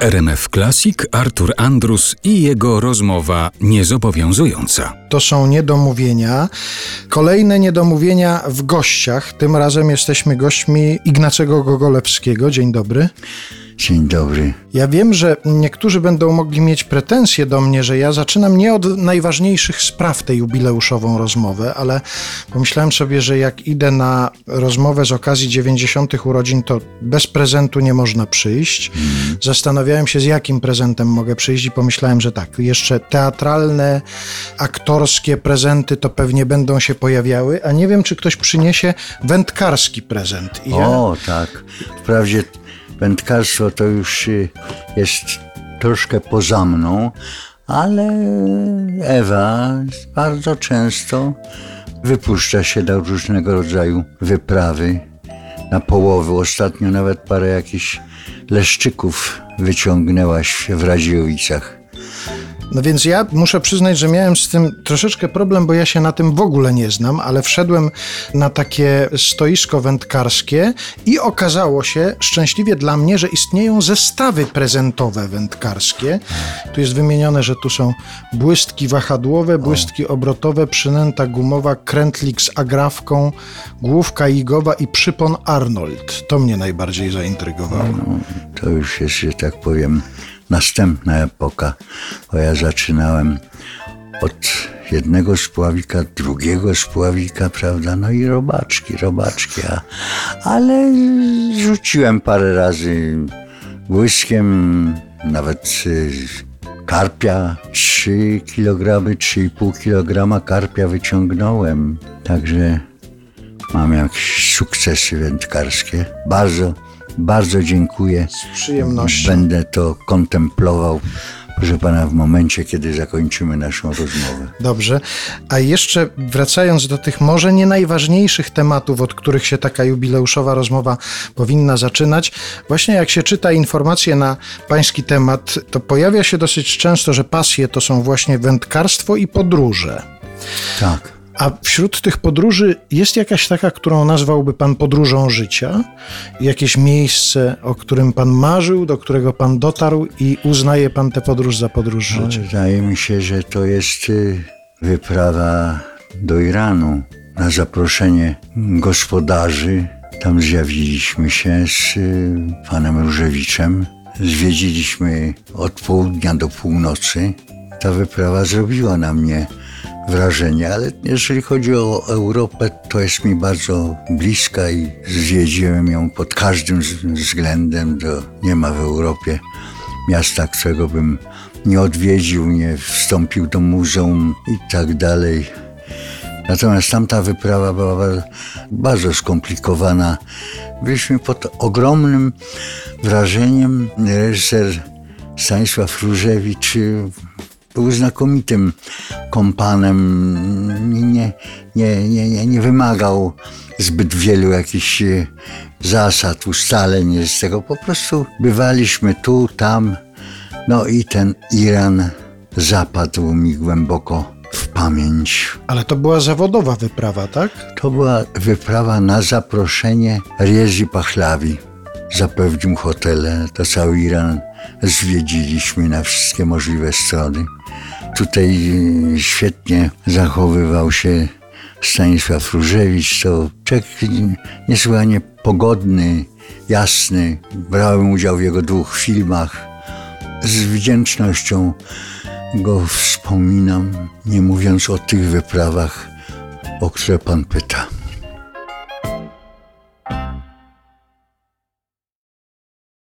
RMF Classic Artur Andrus i jego rozmowa niezobowiązująca. To są niedomówienia. Kolejne niedomówienia w gościach. Tym razem jesteśmy gośćmi Ignacego Gogolewskiego. Dzień dobry. Dzień dobry. Ja wiem, że niektórzy będą mogli mieć pretensje do mnie, że ja zaczynam nie od najważniejszych spraw tę jubileuszową rozmowę, ale pomyślałem sobie, że jak idę na rozmowę z okazji 90. urodzin, to bez prezentu nie można przyjść. Zastanawiałem się, z jakim prezentem mogę przyjść i pomyślałem, że tak, jeszcze teatralne, aktorskie prezenty to pewnie będą się pojawiały, a nie wiem, czy ktoś przyniesie wędkarski prezent. I ja... O, tak. Wprawdzie wędkarstwo to już jest troszkę poza mną, ale Ewa bardzo często wypuszcza się do różnego rodzaju wyprawy na połowy. Ostatnio nawet parę jakichś leszczyków wyciągnęłaś w Radziejowicach. No więc ja muszę przyznać, że miałem z tym troszeczkę problem, bo ja się na tym w ogóle nie znam, ale wszedłem na takie stoisko wędkarskie i okazało się, szczęśliwie dla mnie, że istnieją zestawy prezentowe wędkarskie. Tu jest wymienione, że tu są błystki wahadłowe, błystki obrotowe, przynęta gumowa, krętlik z agrafką, główka igowa i przypon Arnold. To mnie najbardziej zaintrygowało. No, to już jest, że tak powiem, następna epoka, bo ja zaczynałem od jednego spławika, drugiego spławika, prawda, no i robaczki, robaczki, a, ale rzuciłem parę razy błyskiem, nawet y, karpia, 3 kg, 3,5 kg karpia wyciągnąłem, także mam jakieś sukcesy wędkarskie. Bardzo, bardzo dziękuję. Z przyjemnością. Będę to kontemplował, proszę pana, w momencie, kiedy zakończymy naszą rozmowę. Dobrze. A jeszcze wracając do tych może nie najważniejszych tematów, od których się taka jubileuszowa rozmowa powinna zaczynać, właśnie jak się czyta informacje na pański temat, to pojawia się dosyć często, że pasje to są właśnie wędkarstwo i podróże. Tak. A wśród tych podróży jest jakaś taka, którą nazwałby pan podróżą życia? Jakieś miejsce, o którym pan marzył, do którego pan dotarł i uznaje pan tę podróż za podróż życia? Wydaje mi się, że to jest y, wyprawa do Iranu na zaproszenie gospodarzy. Tam zjawiliśmy się z y, panem Różewiczem. Zwiedziliśmy od południa do północy. Ta wyprawa zrobiła na mnie wrażenie, ale jeżeli chodzi o Europę, to jest mi bardzo bliska i zwiedziłem ją pod każdym względem. To nie ma w Europie miasta, którego bym nie odwiedził, nie wstąpił do muzeum i tak dalej. Natomiast tamta wyprawa była bardzo, bardzo skomplikowana. Byliśmy pod ogromnym wrażeniem. Reżyser Stanisław Różewicz był znakomitym kompanem. Nie, nie, nie, nie, nie, wymagał zbyt wielu jakichś y, zasad, ustaleń z tego. Po prostu bywaliśmy tu, tam. No i ten Iran zapadł mi głęboko w pamięć. Ale to była zawodowa wyprawa, tak? To była wyprawa na zaproszenie Riezi Pahlawi. Zapewnił hotele, to cały Iran zwiedziliśmy na wszystkie możliwe strony. Tutaj świetnie zachowywał się Stanisław Różewicz. To człowiek niesłychanie pogodny, jasny. Brałem udział w jego dwóch filmach. Z wdzięcznością go wspominam, nie mówiąc o tych wyprawach, o które pan pyta.